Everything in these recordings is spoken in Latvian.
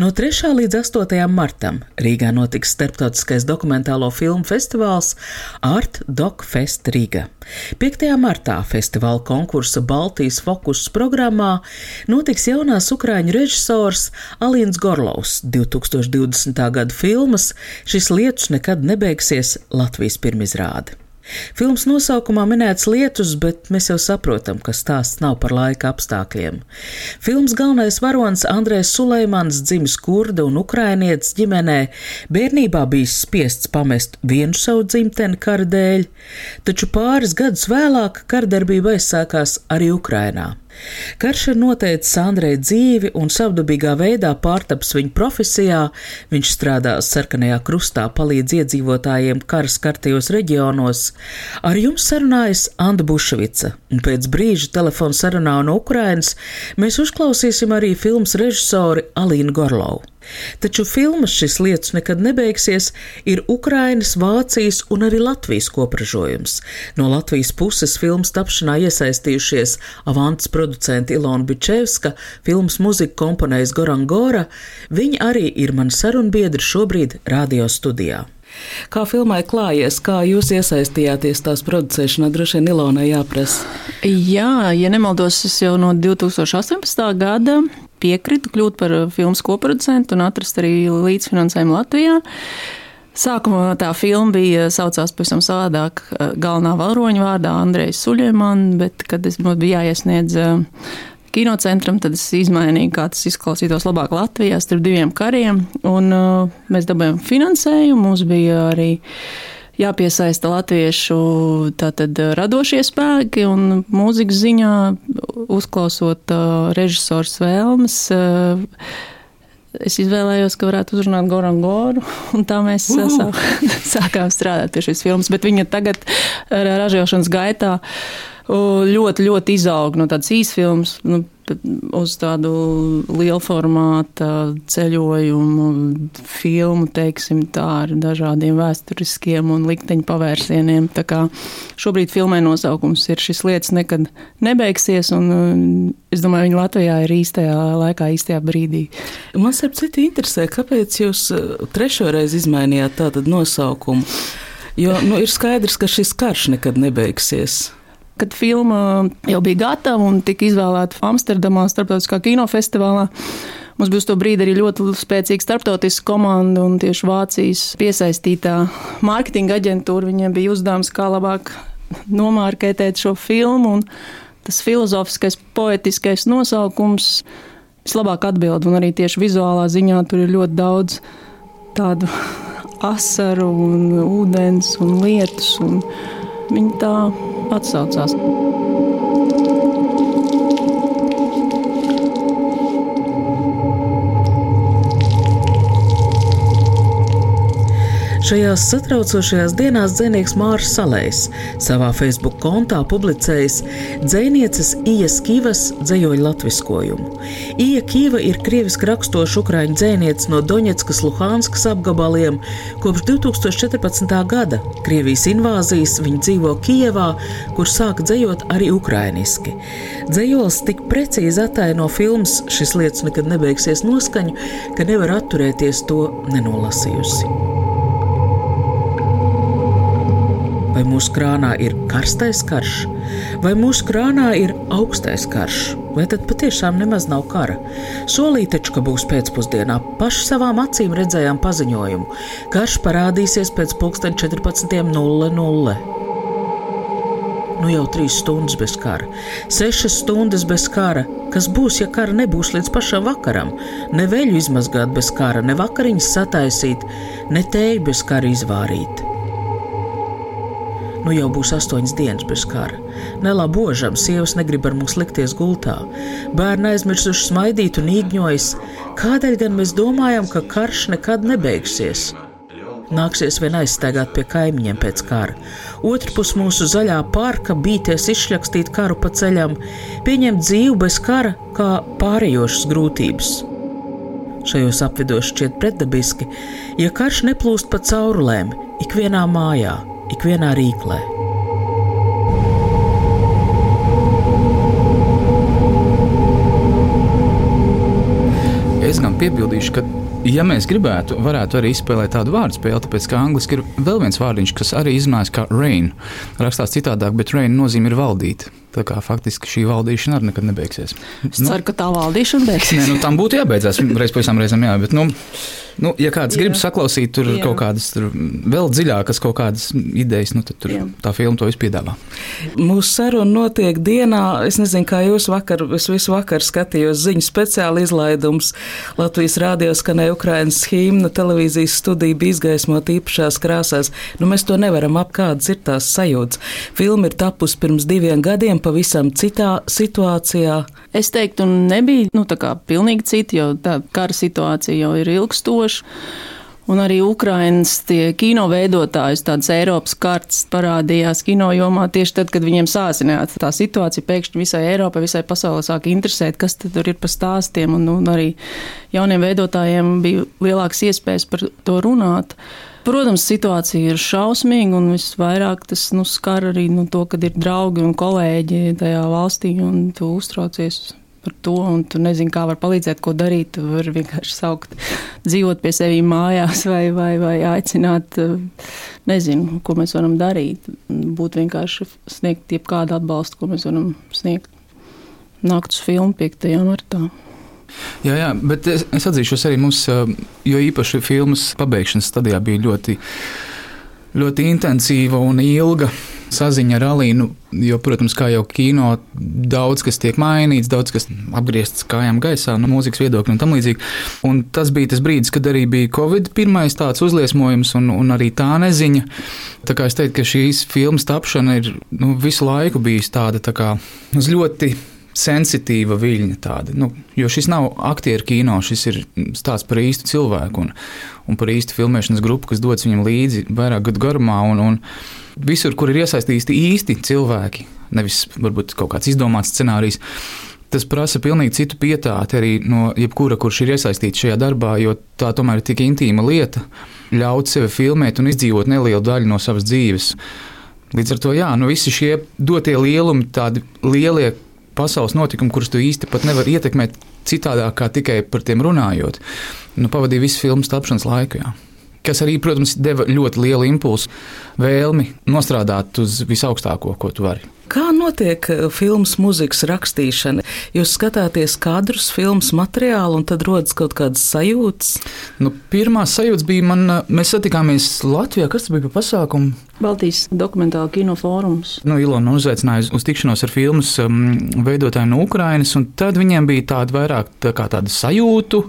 No 3. līdz 8. martam Rīgā notiks starptautiskais dokumentālo filmu festivāls Art Doc Fest Riga. 5. martā festivāla konkursa Baltijas fokus programmā notiks jaunās ukrāņu režisors Alīns Gorlovs 2020. gada filmas Šis lietus nekad nebeigsies Latvijas pirmizrāde. Filmas nosaukumā minēts lietus, bet mēs jau saprotam, ka stāsts nav par laika apstākļiem. Filmas galvenais varonis Andrēs Suleimans dzimis kurda un ukrainietis ģimenē, bērnībā bijis spiests pamest vienu savu dzimteni kara dēļ, taču pāris gadus vēlāk kardarbība aizsākās arī Ukrainā. Karš ir noteicis Andrei dzīvi un savdabīgā veidā pārtaps viņa profesijā. Viņš strādā sarkanajā krustā, palīdz iedzīvotājiem karas kartajos reģionos. Ar jums sarunājas Anna Bušvica, un pēc brīža telefona sarunā no Ukrainas mēs uzklausīsim arī filmas režisori Alīnu Gorlovu. Taču filmas šis lietas nekad nebeigsies ir Ukrainas, Vācijas un arī Latvijas kopražojums. No Latvijas puses filmas tapšanā iesaistījušies Avantas producenti Ilona Bičevska, filmas muzika komponējs Goran Gora, viņi arī ir mani sarunbiedri šobrīd radio studijā. Kā filmai klājies, kā jūs iesaistījāties tās producēšanā, droši vien Ilonai jāprasa. Jā, ja nemaldos, es jau no 2018. gada piekritu kļūt par filmas koproducentu un atrast arī līdzfinansējumu Latvijā. Sākumā tā filma bija saucās pavisam savādāk, galvenā varoņa vārdā Andrejs Suļēman, bet, kad es bija jāiesniedz kinocentram, tad es izmainīju, kā tas izklausītos labāk Latvijā starp diviem kariem, un mēs dabūjām finansējumu, mums bija arī jāpiesaista latviešu tātad, radošie spēki un mūzikas ziņā, uzklausot uh, režisors vēlmes. Uh, Es izvēlējos, ka varētu uzrunāt Goran Goru, un tā mēs uh, sāk, sākām strādāt pie šīs filmas. Bet viņa tagad ražošanas gaitā ļoti, ļoti izaug no tādas īsfilmas. Nu, uz tādu lielu formātu ceļojumu, filmu, teiksim, tā ar dažādiem vēsturiskiem un likteņu pavērsieniem. Tā kā šobrīd filmai nosaukums ir šis lietas nekad nebeigsies, un es domāju, viņa Latvijā ir īstajā laikā, īstajā brīdī. Man starp citu interesē, kāpēc jūs trešo reizi izmainījāt tātad nosaukumu? Jo nu, ir skaidrs, ka šis karš nekad nebeigsies. Kad filma jau bija gatava un tika izvēlēta Amsterdamā, starptautiskā kinofestivālā, mums bija uz to brīdi arī ļoti spēcīga starptautiska komanda un tieši Vācijas piesaistītā mārketinga aģentūra. Viņiem bija uzdevums, kā labāk nomārketēt šo filmu. Tas filozofiskais, poetiskais nosaukums vislabāk atbild, un arī tieši vizuālā ziņā tur ir ļoti daudz tādu asaru un ūdens un lietus. Un viņi tā Od sodzos. Šajās satraucošajās dienās dzinējs Mārcis Salējs savā Facebook kontā publicējis dzinieces Ijas Kīvas dzējoļu latviskojumu. Ija Kīva ir krieviski rakstoša ukraiņu dzinieca no Doņetskas, Luhanskas apgabaliem. Kopš 2014. gada Krievijas invāzijas viņa dzīvo Kijevā, kur sāka dzējot arī ukrainiski. Dzējols tik precīzi ataino filmas Šis lietas nekad nebeigsies noskaņu, ka nevar atturēties to nenolasījusi. Vai mūsu krānā ir karstais karš, vai mūsu krānā ir augstais karš, vai tad patiešām nemaz nav kara? Solīja taču, ka būs pēcpusdienā. Paši savām acīm redzējām paziņojumu. Karš parādīsies pēc 14.00. Nu jau trīs stundas bez kara, sešas stundas bez kara. Kas būs, ja kara nebūs līdz pašam vakaram? Ne veļu izmazgāt bez kara, ne vakariņas sataisīt, ne tēju bez kara izvārīt. Nu jau būs astoņas dienas bez kara. Nelabožam, sievas negrib ar mums likties gultā. Bērni aizmirsuši smaidīt un īgņojas. Kādēļ gan mēs domājam, ka karš nekad nebeigsies? nāksies vien aizstaigāt pie kaimiņiem pēc kara. Otrpus mūsu zaļā parka bīties izšļakstīt karu pa ceļam, pieņemt dzīvi bez kara kā pārējošas grūtības. Šajos apvidos šķiet pretdabiski, ja karš neplūst pa caurulēm, ikvienā mājā, ikvienā rīklē. Es gan piebildīšu, ka, ja mēs gribētu, varētu arī izspēlēt tādu vārdu spēli, tāpēc ka angliski ir vēl viens vārdiņš, kas arī izrunājas kā rain. Rakstās citādāk, bet rain nozīmē ir valdīt. Tā kā faktiski šī valdīšana arī nekad nebeigsies. Es nu, ceru, ka tā valdīšana beigsies. Nē, nu, tam būtu jābeidzās reiz pēc tam reizēm, jā, bet, nu, Nu, ja kāds grib saklausīt tur Jā. kaut kādas tur vēl dziļākas kaut kādas idejas, nu, tad tur Jā. tā filma to izpiedāvā. Mūsu saruna notiek dienā, es nezinu, kā jūs vakar, es visu vakaru skatījos ziņu speciāli izlaidums. Latvijas rādio skanēja Ukrainas himna, televīzijas studija bija izgaismot īpašās krāsās. Nu, mēs to nevaram ap kādas ir tās sajūtas. Filma ir tapusi pirms diviem gadiem pavisam citā situācijā. Es teiktu, nebija, nu, tā kā pilnīgi cita, jo tā kara situācija jau ir ilgstoša ilgstoši. Un arī Ukraiņas kino veidotājus, tādas Eiropas kartes parādījās kino jomā tieši tad, kad viņiem sāsinājās tā situācija. Pēkšņi visai Eiropai, visai pasaulē sāk interesēt, kas tur ir pa stāstiem. Un, un arī jauniem veidotājiem bija lielākas iespējas par to runāt. Protams, situācija ir šausmīga, un visvairāk tas nu, skar arī nu, to, kad ir draugi un kolēģi tajā valstī, un tu uztraucies par to, un tu nezini, kā var palīdzēt, ko darīt. Tu vari vienkārši saukt, dzīvot pie sevis mājās, vai, vai, vai aicināt, nezinu, ko mēs varam darīt. Būt vienkārši sniegt jebkādu atbalstu, ko mēs varam sniegt. Nākt uz filmu 5. martā. Jā, jā, bet es, es atzīšos arī mums, jo īpaši filmas pabeigšanas stadijā bija ļoti, ļoti intensīva un ilga saziņa ar Alīnu, jo, protams, kā jau kino, daudz kas tiek mainīts, daudz kas apgriezts kājām gaisā, no mūzikas viedokļa un tam līdzīgi. Un tas bija tas brīdis, kad arī bija Covid pirmais tāds uzliesmojums un, un arī tā neziņa. Tā kā es teiktu, ka šīs filmas tapšana ir nu, visu laiku bijusi tāda tā kā uz ļoti sensitīva viļņa tāda. Nu, jo šis nav aktieru kino, šis ir stāsts par īstu cilvēku un, un par īstu filmēšanas grupu, kas dodas viņam līdzi vairāk gadu garumā. Un, un visur, kur ir iesaistīti īsti cilvēki, nevis varbūt kaut kāds izdomāts scenārijs. Tas prasa pilnīgi citu pietāti arī no jebkura, kurš ir iesaistīts šajā darbā, jo tā tomēr ir tik intīma lieta, ļaut sevi filmēt un izdzīvot nelielu daļu no savas dzīves. Līdz ar to, jā, nu visi šie dotie lielumi, tādi lielie pasaules notikumi, kurus tu īsti pat nevari ietekmēt citādāk kā tikai par tiem runājot. Nu, pavadīju visu filmu tapšanas laiku. Jā. Kas arī, protams, deva ļoti lielu impulsu, vēlmi nostrādāt uz visaugstāko, ko tu vari. Kā notiek eh, filmas mūzikas rakstīšana? Jūs skatāties kadrus, filmas materiālu, un tad rodas kaut kādas sajūtas? Nu, pirmā sajūta bija, man, eh, mēs satikāmies Latvijā. Kas tas bija par pasākumu? Baltijas dokumentāla kino fórums. Nu, Ilona uzaicināja uz, uz tikšanos ar filmas um, veidotājiem no Ukrainas, un tad viņiem bija tāda vairāk tā kā tāda sajūtu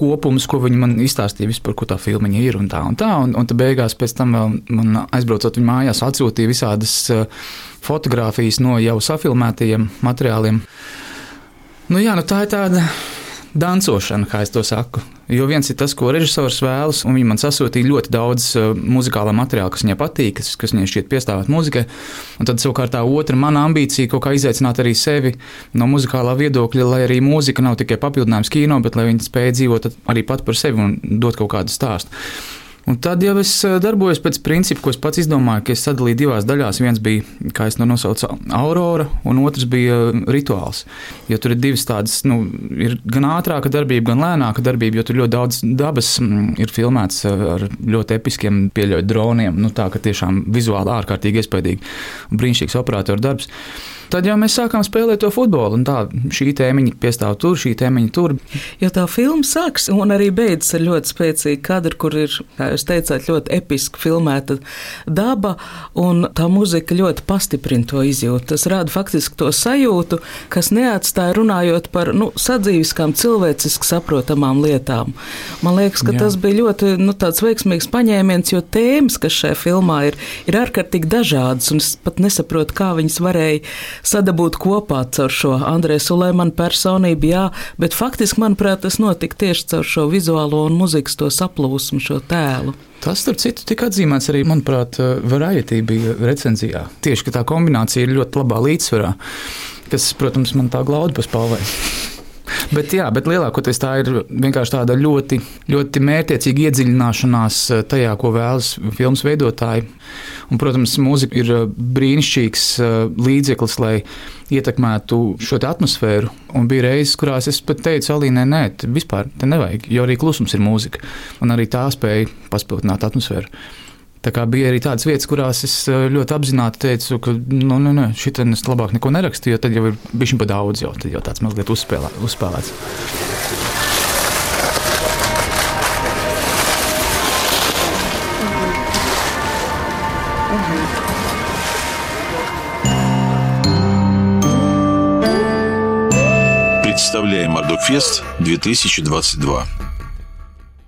kopums, ko viņi man izstāstīja vispār, ko tā filma ir un tā un tā. Un, un tad beigās pēc tam vēl man aizbraucot viņu mājās, atsūtīja visādas uh, fotogrāfijas no jau safilmētajiem materiāliem. Nu, jā, nu tā ir tāda dancošana, kā es to saku. Jo viens ir tas, ko režisors vēlas, un viņi man sasūtīja ļoti daudz uh, muzikālā materiāla, kas viņai patīk, kas, kas viņai šķiet piestāvēt muzikai. Un tad savukārt tā otra mana ambīcija kaut kā izaicināt arī sevi no muzikālā viedokļa, lai arī mūzika nav tikai papildinājums kino, bet lai viņi spēj dzīvot arī pat par sevi un dot kaut kādu stāstu. Un tad jau es eh, darbojos pēc principa, ko es pats izdomāju, ka es sadalīju divās daļās. Viens bija, kā es to nosaucu, aurora, un otrs bija eh, rituāls. Jo tur ir divas tādas, nu, ir gan ātrāka darbība, gan lēnāka darbība, jo tur ļoti daudz dabas mm, ir filmēts eh, ar ļoti episkiem, pieļauju droniem. Nu, tā ka tiešām vizuāli ārkārtīgi iespaidīgi un brīnišķīgs operatoru darbs. Tad jau mēs sākām spēlēt to futbolu, un tā šī tēmiņa piestāv tur, šī tēmiņa tur. Jo tā filma sāks un arī beidzas ar ļoti spēcīgu kadru, kur ir, kā jūs teicāt, ļoti episki filmēta daba, un tā muzika ļoti pastiprina to izjūtu. Tas rada faktiski to sajūtu, kas neatstāja runājot par nu, sadzīviskām, cilvēciski saprotamām lietām. Man liekas, ka Jā. tas bija ļoti nu, veiksmīgs paņēmiens, jo tēmas, kas šajā filmā ir, ir ārkārtīgi dažādas, un es pat nesaprotu, kā viņas varēja sadabūt kopā caur šo Andrēs Ulēmanu personību, jā, bet faktiski, manuprāt, tas notika tieši caur šo vizuālo un muzikas to saplūsmu, šo tēlu. Tas, starp citu, tika atzīmēts arī, manuprāt, Variety bija recenzijā. Tieši tā kombinācija ir ļoti labā līdzsvarā, kas, protams, man tā glaudi paspālē. Bet, jā, bet lielākoties tā ir vienkārši tāda ļoti, ļoti mērķiecīga iedziļināšanās eh, tajā, ko vēlas filmas veidotāji. Un, protams, mūzika ir eh, brīnišķīgs eh, līdzeklis, lai ietekmētu šo atmosfēru. Un bija reizes, kurās es pat teicu, Alīnai, nē, vispār te nevajag, jo arī klusums ir mūzika. Un arī tā spēja paspildināt atmosfēru. Tā kā bija arī tādas vietas, kurās es eh, ļoti apzināti teicu, ka nu, nu, nu, šitā es labāk neko nerakstu, jo tad jau ir bijis pa daudz, jau, jau tāds mazliet uzspēlē, uzspēlēts. Представляем Ардокфест 2022.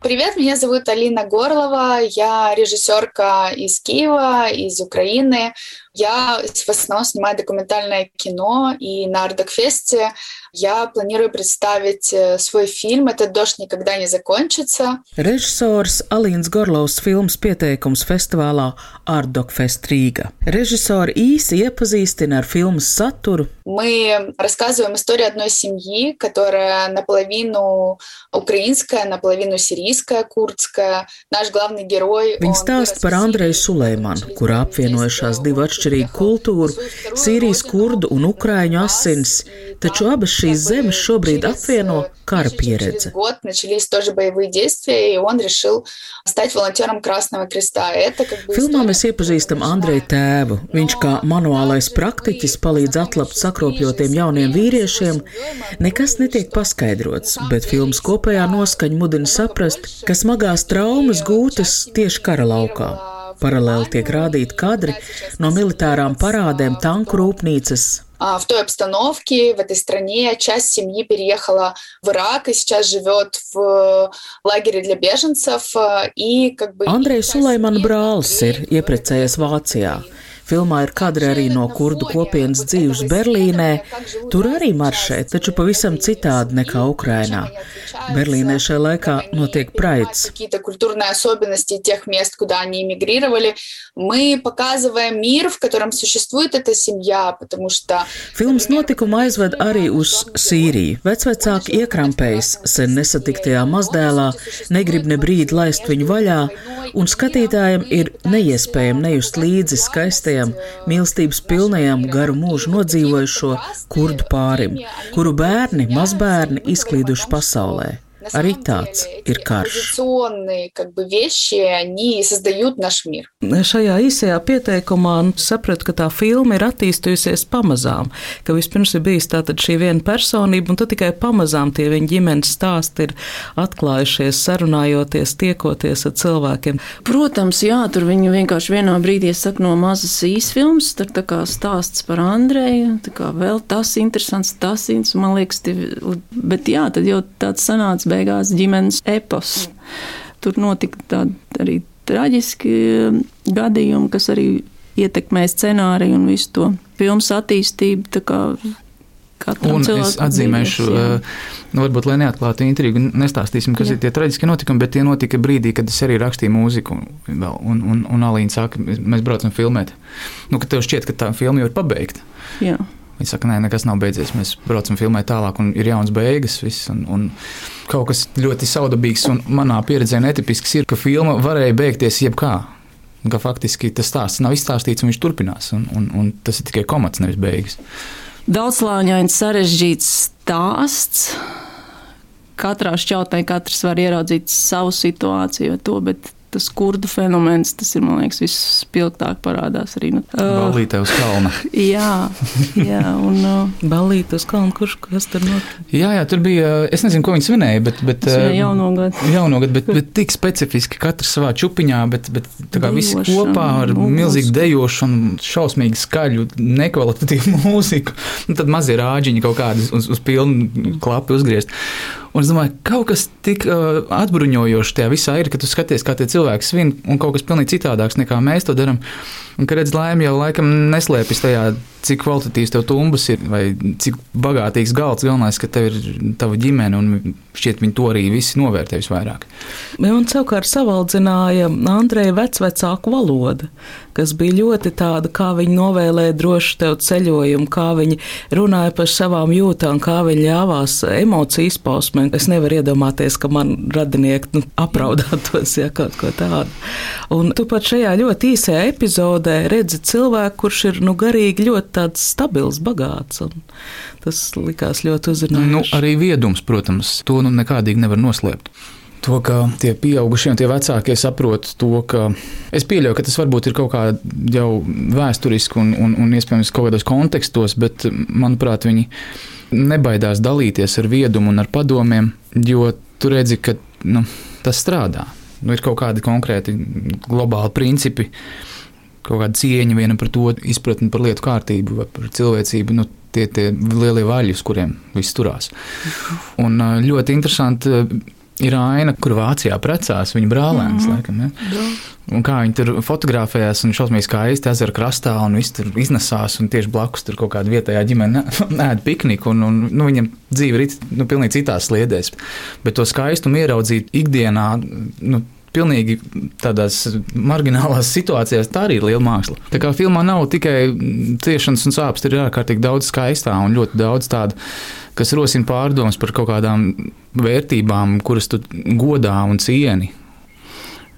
Привет, меня зовут Алина Горлова, я режиссерка из Киева, из Украины. Я в основном снимаю документальное кино, и на Ардокфесте я планирую представить э, свой фильм «Этот дождь никогда не закончится». Režisors Alīns Gorlovs filmas pieteikums festivālā Ardokfest Rīga. Režisori īsi iepazīstina ar filmas saturu. Мы рассказываем историю одной семьи, которая наполовину украинская, наполовину сирийская, курдская. Наш главный герой... Viņa stāsta par Andreju Suleimanu, kur apvienojušās divu atšķirīgu kultūru - Sīrijas kurdu un ukrāņu asins, taču abas šīs zemes šobrīd apvieno kara pieredze. Filmā mēs iepazīstam Andreju tēvu. Viņš kā manuālais praktiķis palīdz atlapt sakropļotiem jauniem vīriešiem. Nekas netiek paskaidrots, bet filmas kopējā noskaņa mudina saprast, ka smagās traumas gūtas tieši kara laukā. Paralēli tiek rādīti kadri no militārām parādēm tanku rūpnīcas, в той обстановке, в этой стране. Часть семьи переехала в Ирак и сейчас живет в лагере для беженцев. И как бы... Andrejs Sulaiman brālis ir ieprecējies Vācijā. Filmā ir kadri arī no kurdu kopienas dzīves Berlīnē. Tur arī maršē, taču pavisam citādi nekā Ukrainā. Berlīnē šajā laikā notiek praids. Filmas notikuma aizved arī uz Sīriju. Vecvecāki iekrampējas sen nesatiktajā mazdēlā, negrib ne brīdi laist viņu vaļā, un skatītājiem ir neiespējami nejust līdzi skaistajam skaistajam, mīlestības pilnajam garu mūžu nodzīvojušo kurdu pārim, kuru bērni, mazbērni izklīduši pasaulē. Arī tāds ir karš. Šajā īsajā pieteikumā nu, sapratu, ka tā filma ir attīstījusies pamazām. Ka vispirms ir bijis šī viena personība, un tad tikai pamazām tie viņa ģimenes stāsti ir atklājušies, sarunājoties, tiekoties ar cilvēkiem. Protams, jā, tur viņi vienkārši vienā brīdī saka no mazas īsfilmas, tur tā kā stāsts par Andreju, tā kā vēl tas interesants, tas interesants, man liekas, bet jā, tad jau tāds sanāca beigās ģimenes epos. Tur notika tādi arī traģiski um, gadījumi, kas arī ietekmē scenāriju un visu to filmas attīstību. Un es atzīmēšu, uh, nu, varbūt, lai neatklātu intrigu, nestāstīsim, kas jā. ir tie traģiski notikumi, bet tie notika brīdī, kad es arī rakstīju mūziku. Un, un, un, un Alīna saka, mēs braucam filmēt. Nu, kad tev šķiet, ka tā filma jau ir pabeigta. Jā. Viņi saka, nē, nekas nav beidzies. Mēs braucam, filmēt tālāk, un ir jauns beigas. Viss, un, un kaut kas ļoti saudabīgs un manā pieredzē netipisks ir, ka filma varēja beigties jebkā. Ka faktiski tas stāsts nav izstāstīts, un viņš turpinās. Un, un, un tas ir tikai komats, nevis beigas. Daudzslāņains, sarežģīts stāsts. Katrā šķautnē katrs var ieraudzīt savu situāciju, to, bet tas kurdu fenomens, tas ir, man liekas, vispilgtāk parādās arī. Nu, Ballīte uz kalna. jā, jā, un. Uh, Ballīte uz kalna, kurš kas tur notika? Jā, jā, tur bija, es nezinu, ko viņi svinēja, bet. bet jauno gadu. Jauno gadu, bet, bet tik specifiski, katrs savā čupiņā, bet, bet tā kā visi kopā ar milzīgu dejošanu, šausmīgi skaļu, nekvalitatīvu mūziku. Un tad mazie rāģiņi kaut kādi uz, uz pilnu klapu uzgriezt. Un es domāju, kaut kas tik uh, atbruņojošs tajā visā ir, ka tu skaties, kā tie cilvēki svin, un kaut kas pilnīgi citādāks nekā mēs to darām. Un, ka redz, laime jau laikam neslēpjas tajā, cik kvalitatīvs tev tumbas ir, vai cik bagātīgs galds. Galvenais, ka tev ir tava ģimene, un šķiet, viņi to arī visi novērtē visvairāk. Un savukārt savaldzināja Andreja vecvecāku valoda, kas bija ļoti tāda, kā viņi novēlēja drošu tev ceļojumu, kā viņi runāja par savām jūtām, kā viņi ļāvās emociju izpausmēm. Es nevaru iedomāties, ka man radinieki nu, apraudātos, ja kaut ko tādu. Un tu pat šajā ļoti īsajā epizodē redzi cilvēku, kurš ir nu, garīgi ļoti tāds stabils, bagāts. Tas likās ļoti uzrunājoši. Nu, arī viedums, protams, to nu nekādīgi nevar noslēpt. To, ka tie pieaugušie un tie vecākie saprot to, ka es pieļauju, ka tas varbūt ir kaut kā jau vēsturiski un, un, un iespējams kaut kādos kontekstos, bet manuprāt, viņi nebaidās dalīties ar viedumu un ar padomiem, jo tu redzi, ka nu, tas strādā. Nu, ir kaut kādi konkrēti globāli principi, kaut kāda cieņa vienam par to, izpratni par lietu kārtību vai par cilvēcību. Nu, tie, tie lielie vaļi, uz kuriem viss turās. Un ļoti interesanti ir aina, kur Vācijā precās viņa brālēns. Mm -hmm. laikam, ja? Un kā viņi tur fotografējās, un šausmīgi skaisti ezera krastā, un viss tur iznesās, un tieši blakus tur kaut kāda vietējā ģimene ēd pikniku, un, un nu, viņam dzīve ir nu, pilnīgi citās sliedēs. Bet to skaistumu ieraudzīt ikdienā. Nu, pilnīgi tādās marginālās situācijās, tā arī ir liela māksla. Tā kā filmā nav tikai ciešanas un sāpes, ir ārkārtīgi daudz skaistā un ļoti daudz tādu, kas rosina pārdomas par kaut kādām vērtībām, kuras tu godā un cieni.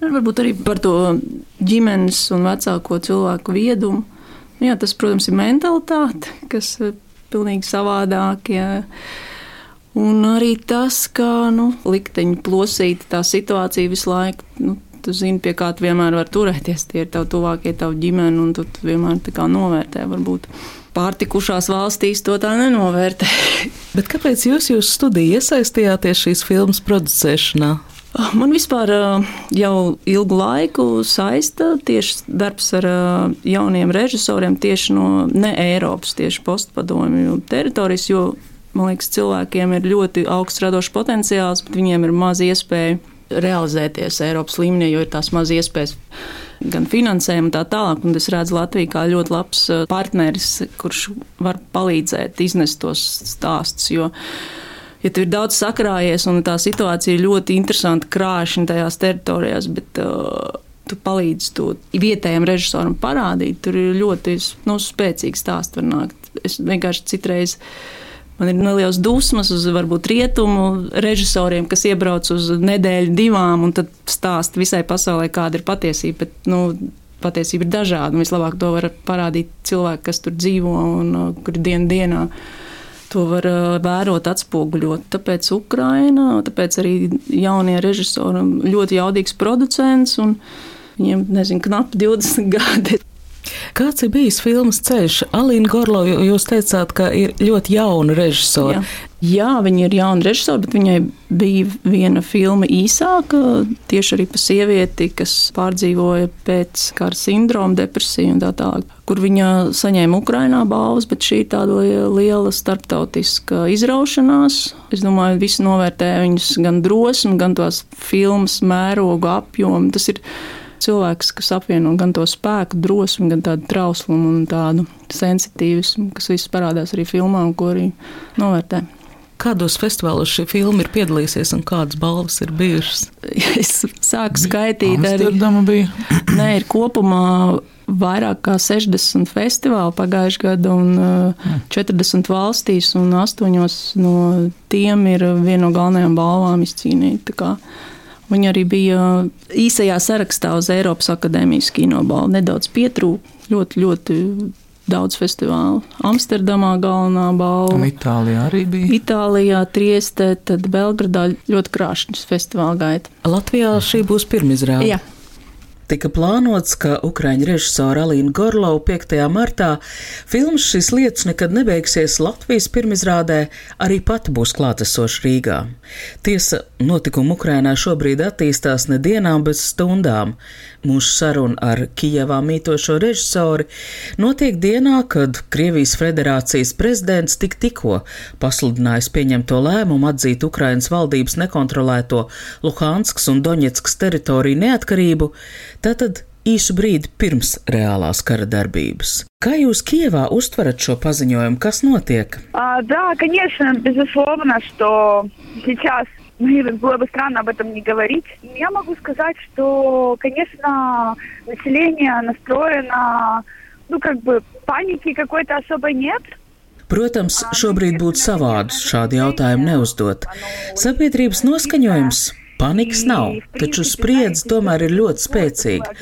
Varbūt arī par to ģimenes un vecāko cilvēku viedumu. Jā, tas, protams, ir mentalitāte, kas ir pilnīgi savādāk. Jā. Un arī tas, ka nu, likteņi plosīta tā situācija visu laiku. Nu, tu zini, pie kā tu vienmēr vari turēties. Tie ir tavi tuvākie, tavu ģimeni, un tu, tu vienmēr tā kā novērtē. Varbūt pārtikušās valstīs to tā nenovērtē. Bet kāpēc jūs jūsu studiju iesaistījāties šīs filmas producēšanā? Man vispār jau ilgu laiku saista tieši darbs ar jauniem režisoriem tieši no ne Eiropas, tieši postpadomju teritorijas, jo man liekas, cilvēkiem ir ļoti augsts radošs potenciāls, bet viņiem ir maz iespēju realizēties Eiropas līmenī, jo ir tās maz iespējas gan finansējumu, tā tālāk. Un es redzu Latviju kā ļoti labs uh, partneris, kurš var palīdzēt iznest tos stāstus. Jo, ja tu ir daudz sakrājies un tā situācija ir ļoti interesanta, krāšņa tajās teritorijās, bet uh, tu palīdzi to vietējiem režisoram parādīt, tur ir ļoti nu, spēcīgi stāsti var nākt. Es vienkārši citreiz Man ir neliels dusmas uz varbūt rietumu režisoriem, kas iebrauc uz nedēļu, divām, un tad stāsta visai pasaulē, kāda ir patiesība. Bet, nu, patiesība ir dažāda, vislabāk to var parādīt cilvēki, kas tur dzīvo un uh, kur dienu dienā. To var uh, vērot, atspoguļot. Tāpēc Ukraina, tāpēc arī jaunie režisori ļoti jaudīgs producents, viņiem, nezinu, knapi 20 gadi. Kāds ir bijis filmas ceļš? Alīna Gorlo, jūs teicāt, ka ir ļoti jauna režisora. Jā. Jā, viņa ir jauna režisora, bet viņai bija viena filma īsāka, tieši arī par sievieti, kas pārdzīvoja pēc kara sindroma, depresiju un tā tālāk, kur viņa saņēma Ukrainā balvas, bet šī tāda liela starptautiska izraušanās. Es domāju, visi novērtē viņas gan drosmi, gan tās filmas mērogu apjomu. Tas ir cilvēks, kas apvieno gan to spēku, drosmi, gan tādu trauslumu un tādu sensitīvismu, kas viss parādās arī filmā un ko arī novērtē. Kādos festivālos šī filma ir piedalījusies un kādas balvas ir bijušas? Es sāku skaitīt, arī bija. Nē, ir kopumā vairāk kā 60 festivāli pagājušajā gadā, un uh, 40 valstīs, un 8 no tiem ir viena no galvenajām balvām izcīnīta. Viņa arī bija īsajā sarakstā uz Eiropas Akadēmijas kinobalvu. Nedaudz pietrūka, ļoti, ļoti daudz festivālu. Amsterdamā galvenā balva. Un Itālijā arī bija. Itālijā, Triestē, tad Belgradā ļoti krāšņas festivāla gaita. Latvijā šī būs pirmizrāde. Jā. Tika plānots, ka Ukraiņu režisora Alīna Gorlova 5. martā filmas šīs lietas nekad nebeigsies Latvijas pirmizrādē, arī pati būs klātesoša Rīgā. Tiesa, notikumi Ukrainā šobrīd attīstās ne dienām, bet stundām. Mūsu saruna ar Kijevā mītošo režisori notiek dienā, kad Krievijas federācijas prezidents tik tikko pasludinājis pieņemto lēmumu atzīt Ukrainas valdības nekontrolēto Luhanskas un Doņetskas teritoriju neatkarību, tātad īsu brīdi pirms reālās kara darbības. Kā jūs Kievā uztverat šo paziņojumu? Kas notiek? А, да, конечно, безусловно, что сейчас было бы странно об этом не говорить. Я могу сказать, что, конечно, население настроено, ну, как бы, паники какой-то особой нет. Protams, šobrīd būtu savādi šādu jautājumu neuzdot. Sabiedrības noskaņojums Panikas nav, taču spriedze tomēr ir ļoti spēcīga.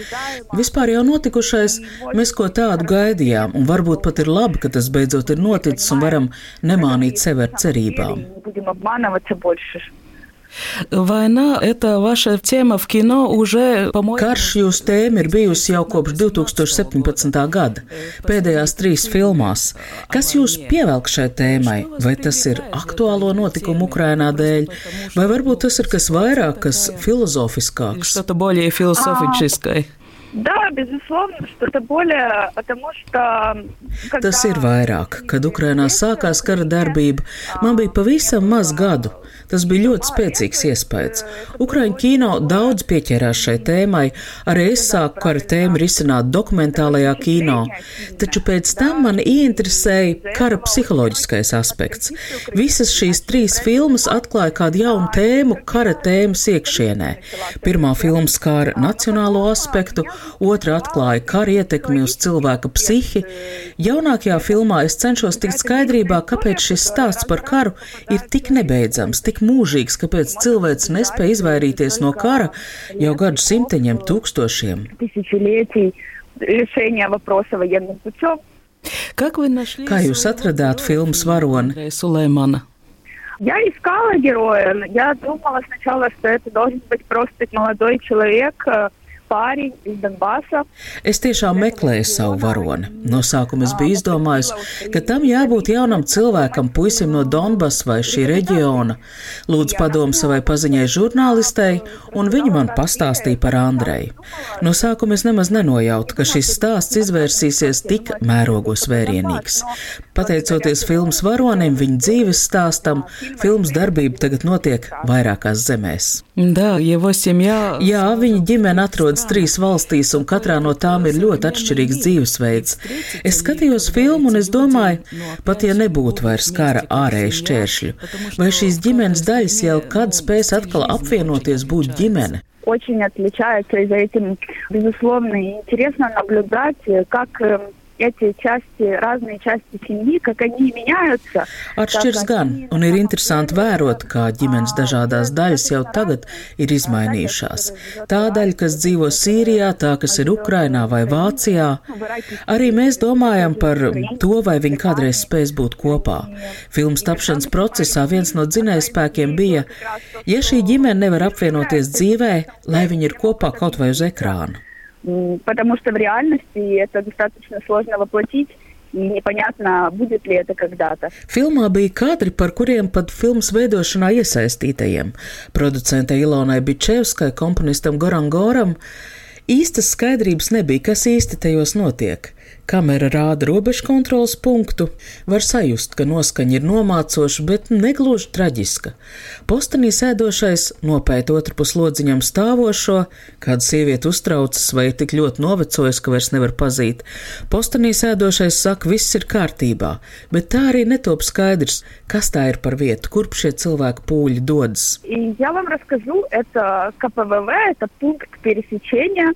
Vispār jau notikušais, mēs ko tādu gaidījām, un varbūt pat ir labi, ka tas beidzot ir noticis un varam nemānīt sevi ar cerībām. Война – это ваша тема в кино уже, по-моему... Karš jūs tēma ir bijusi jau kopš 2017. gada, pēdējās trīs filmās. Kas jūs pievelk šai tēmai? Vai tas ir aktuālo notikumu Ukrainā dēļ, vai varbūt tas ir kas vairāk, kas filozofiskāks? Что-то более философическое. Да, безусловно, что-то более, потому что... Когда... Tas ir vairāk. Kad Ukrainā sākās kara darbība, man bija pavisam maz gadu. Tas bija ļoti spēcīgs iespējas. Ukraiņu kino daudz pieķērās šai tēmai, arī es sāku kara tēmu risināt dokumentālajā kino, taču pēc tam man ieinteresēja kara psiholoģiskais aspekts. Visas šīs trīs filmas atklāja kādu jaunu tēmu kara tēmas iekšienē. Pirmā filma skāra nacionālo aspektu, otra atklāja kara ietekmi uz cilvēka psihi. Jaunākajā filmā es cenšos tikt skaidrībā, kāpēc šis stāsts par karu ir tik nebeidzams, tik mūžīgs, kāpēc cilvēks nespēja izvairīties no kara jau gadu simteņiem, tūkstošiem. Kā jūs atradāt filmas varoni? Сулеймана. Я искала героя. Я думала сначала, что это должен быть просто молодой человек, pāri Donbasa. Es tiešām meklēju savu varoni. No sākuma es biju izdomājis, ka tam jābūt jaunam cilvēkam, puisim no Donbasa vai šī reģiona. Lūdzu padomu savai paziņai žurnālistei, un viņa man pastāstīja par Andreju. No sākuma es nemaz nenojautu, ka šis stāsts izvērsīsies tik mērogos vērienīgs. Pateicoties filmas varonim, viņa dzīves stāstam, filmas darbība tagad notiek vairākās zemēs. Da, ja Jā, viņa ģimene atrodas trīs valstīs, un katrā no tām ir ļoti atšķirīgs dzīvesveids. Es skatījos filmu, un es domāju, pat ja nebūtu vairs kara ārēju šķēršļu, vai šīs ģimenes daļas jau kad spēs atkal apvienoties, būt ģimene. Очень отличаются, и за этим, безусловно, интересно наблюдать, как эти части, разные части семьи, как они меняются. Atšķirs gan, un ir interesanti vērot, kā ģimenes dažādās daļas jau tagad ir izmainījušās. Tā daļa, kas dzīvo Sīrijā, tā, kas ir Ukrainā vai Vācijā. Arī mēs domājam par to, vai viņi kādreiz spēs būt kopā. Filmas tapšanas procesā viens no dzinējspēkiem bija, ja šī ģimene nevar apvienoties dzīvē, lai viņi ir kopā kaut vai uz ekrāna. потому что в реальности это достаточно сложно воплотить. И непонятно, будет ли это когда-то. Filmā bija kadri, par kuriem pat filmas veidošanā iesaistītajiem. Producentei Ilonai Bičevskai, komponistam Goran Goram, īstas skaidrības nebija, kas īsti tajos notiek. Kamera rāda robežu kontrols punktu, var sajust, ka noskaņa ir nomācoša, bet negluži traģiska. Postenī sēdošais nopēta otru puslodziņam stāvošo, kāda sieviete uztraucas vai ir tik ļoti novecojis, ka vairs nevar pazīt. Postenī sēdošais saka, viss ir kārtībā, bet tā arī netop skaidrs, kas tā ir par vietu, kurp šie cilvēki pūļi dodas. Я вам расскажу, это КПВВ, это пункт пересечения,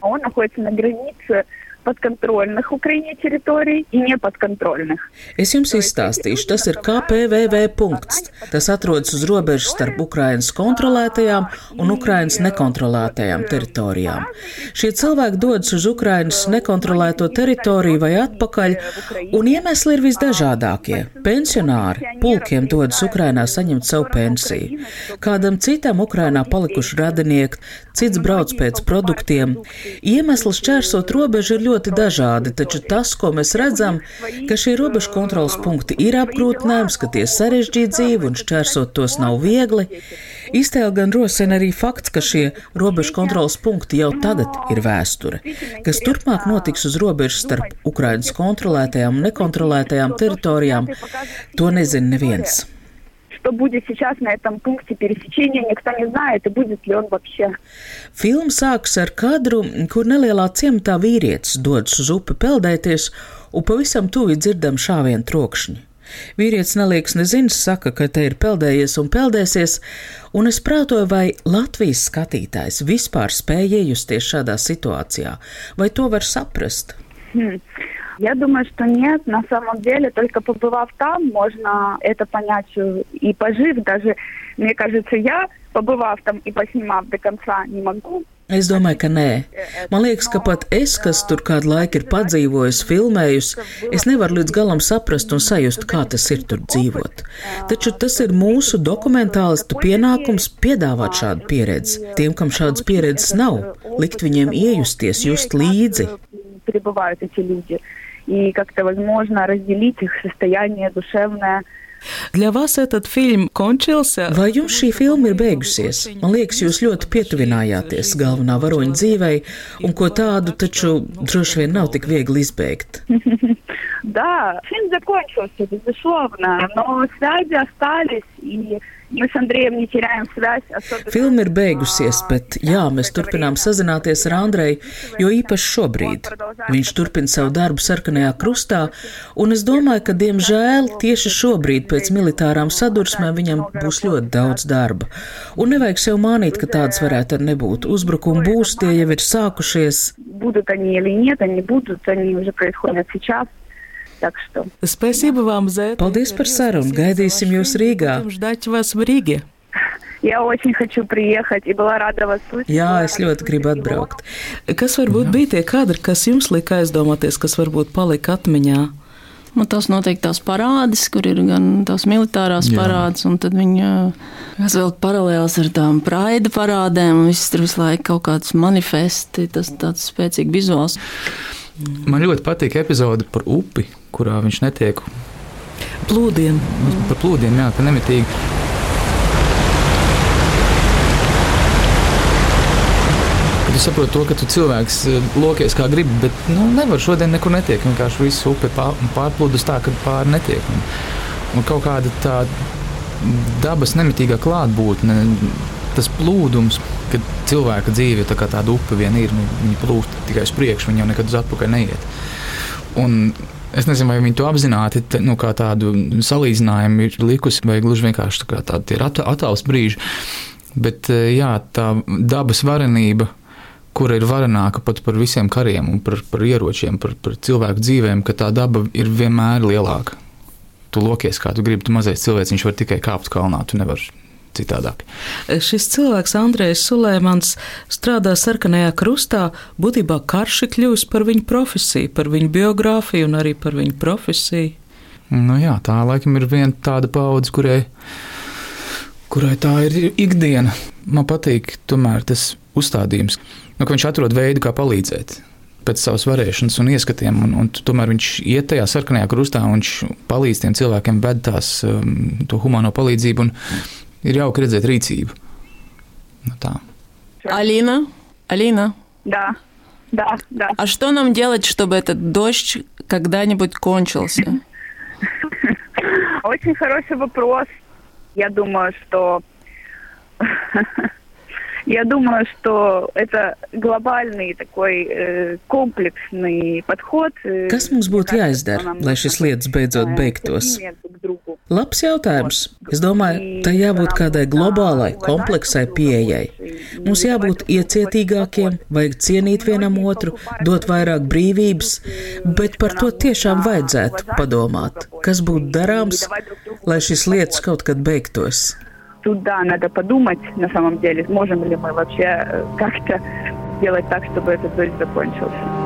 он находится на границе подконтрольных Украине территорий и неподконтрольных. Es jums izstāstīšu, tas ir KPVV punkts. Tas atrodas uz robežas starp Ukrainas kontrolētajām un Ukrainas nekontrolētajām teritorijām. Šie cilvēki dodas uz Ukrainas nekontrolēto teritoriju vai atpakaļ, un iemesli ir visdažādākie. Pensionāri pulkiem dodas Ukrainā saņemt savu pensiju. Kādam citam Ukrainā palikuši radinieki, cits brauc pēc produktiem. Iemesls čērsot robežu ir ļoti dažādi, taču tas, ko mēs redzam, ka šie robežu kontrolas punkti ir apgrūtinājums, ka tie sarežģīti dzīvi un šķērsot tos nav viegli. Iztēle gan rosina arī fakts, ka šie robežu kontrolas punkti jau tagad ir vēsture. Kas turpmāk notiks uz robežas starp Ukrainas kontrolētajām un nekontrolētajām teritorijām, to nezina neviens что будет сейчас на этом пункте пересечения, никто не знает, и будет ли он вообще. Filma sākas ar kadru, kur nelielā ciematā vīrietis dodas uz upi peldēties, un pavisam tuvi dzirdam šāvienu trokšņi. Vīrietis neliekas nezins, saka, ka te ir peldējies un peldēsies, un es prātoju, vai Latvijas skatītājs vispār spēja iejusties šādā situācijā, vai to var saprast. Хм. Я думаю, что нет. На самом деле, только побывав там, можно это понять э, и пожив. Даже, мне кажется, я, побывав там и поснимав до конца, не могу Es domāju, ka nē. Man liekas, ka pat es, kas tur kādu laiku ir padzīvojis, filmējis, es nevaru līdz galam saprast un sajust, kā tas ir tur dzīvot. Taču tas ir mūsu dokumentālistu pienākums piedāvāt šādu pieredzi. Tiem, kam šādas pieredzes nav, likt viņiem iejusties, just līdzi. Пребывают эти люди. И как-то, возможно, разделить их состояние душевное – Для вас этот фильм кончился? Vai jums šī filma ir beigusies? Man liekas, jūs ļoti pietuvinājāties galvenā varoņa dzīvei, un ko tādu taču droši vien nav tik viegli izbeigt. Да, фильм закончился, безусловно, но связи остались, и Mēs ar Andrejam neķerējam svēs. Filma ir beigusies, bet jā, mēs turpinām sazināties ar Andreju, jo īpaši šobrīd. Viņš turpina savu darbu sarkanajā krustā, un es domāju, ka, diemžēl, tieši šobrīd pēc militārām sadursmēm viņam būs ļoti daudz darba. Un nevajag sev mānīt, ka tādas varētu arī nebūt. Uzbrukumi būs, tie jau ir sākušies. Будут они или нет, они будут, они уже происходят сейчас. Так что... Спасибо вам за это. Paldies par sarunu. Gaidīsim jūs Rīgā. Ждать вас в Риге. Я очень хочу приехать и была рада вас слышать. Jā, es ļoti gribu atbraukt. Kas varbūt bija tie kadri, kas jums lika aizdomāties, kas varbūt palika atmiņā? Nu, tas noteikti tās parādes, kur ir gan tās militārās Jā. parādes, un tad viņa kas vēl paralēls ar tām praida parādēm, un viss tur visu laiku kaut kāds manifesti, tas tāds spēcīgi vizuāls. Man ļoti patīk epizode par upi, kurā viņš netiek plūdiem. Par plūdiem, jā, ka nemitīgi. Kad es saprotu to, ka tu cilvēks eh, lokies kā gribi, bet nu, nevar šodien nekur netiek. Vienkārši viss upe pārplūdus tā, ka pāri netiek. Un, un kaut kāda tā dabas nemitīgā klātbūtne, tas plūdums, kad cilvēka dzīve tā kā tāda upe vien ir, nu, viņa plūst tikai uz priekšu, viņa jau nekad uz atpakaļ neiet. Un Es nezinu, vai viņi to apzināti nu, tādu salīdzinājumu ir likusi, vai gluži vienkārši tā tādi ir attāls brīži. Bet eh, jā, tā dabas varenība, kura ir varenāka pat par visiem kariem un par, par ieročiem, par, par cilvēku dzīvēm, ka tā daba ir vienmēr lielāka. Tu lokies, kā tu gribi, tu mazais cilvēks, viņš var tikai kāpt kalnā, tu nevari citādāk. Šis cilvēks, Andrejs Sulēmans, strādā sarkanajā krustā. Būtībā karš ir kļuvis par viņu profesiju, par viņu biogrāfiju un arī par viņu profesiju. Nu jā, tā laikam ir viena tāda paudze, kurai, kurai tā ir ikdiena. Man patīk tomēr tas uzstādījums, nu, ka viņš atrod veidu, kā palīdzēt pēc savas varēšanas un ieskatiem. Un, un tomēr viņš iet tajā sarkanajā krustā un viņš palīdz tiem cilvēkiem, ved tās um, to humano palīdzību. Un, ir jauki redzēt rīcību. Nu, tā. Алина, Алина. Да, да, да. А что нам делать, чтобы этот дождь когда-нибудь кончился? Очень хороший вопрос. Я думаю, что Я думаю, что это глобальный такой э, комплексный подход. Э, Kas mums būtu jāizdara, lai šis lietas beidzot beigtos? Labs jautājums. Es domāju, tai jābūt kādai globālai, kompleksai pieejai. Mums jābūt iecietīgākiem, vajag cienīt vienam otru, dot vairāk brīvības, bet par to tiešām vajadzētu padomāt, kas būtu darāms, lai šis lietas kaut kad beigtos. Тут, да, надо подумать, на самом деле, можем ли мы вообще э, как-то сделать так, чтобы этот дождь закончился.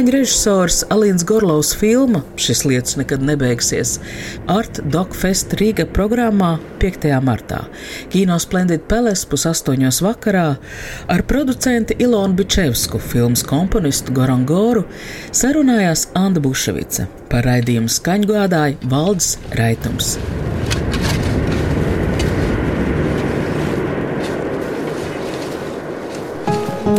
Ukrāņu režisors Alins Gorlovs filma Šis lietas nekad nebeigsies Art Dog Fest Rīga programmā 5. martā. Kino Splendid Peles pusaustoņos vakarā ar producentu Ilonu Bičevsku, filmas komponistu Gorangoru sarunājās Anna Buševica. Par raidījumu skaņgādāja Valdes Raitums.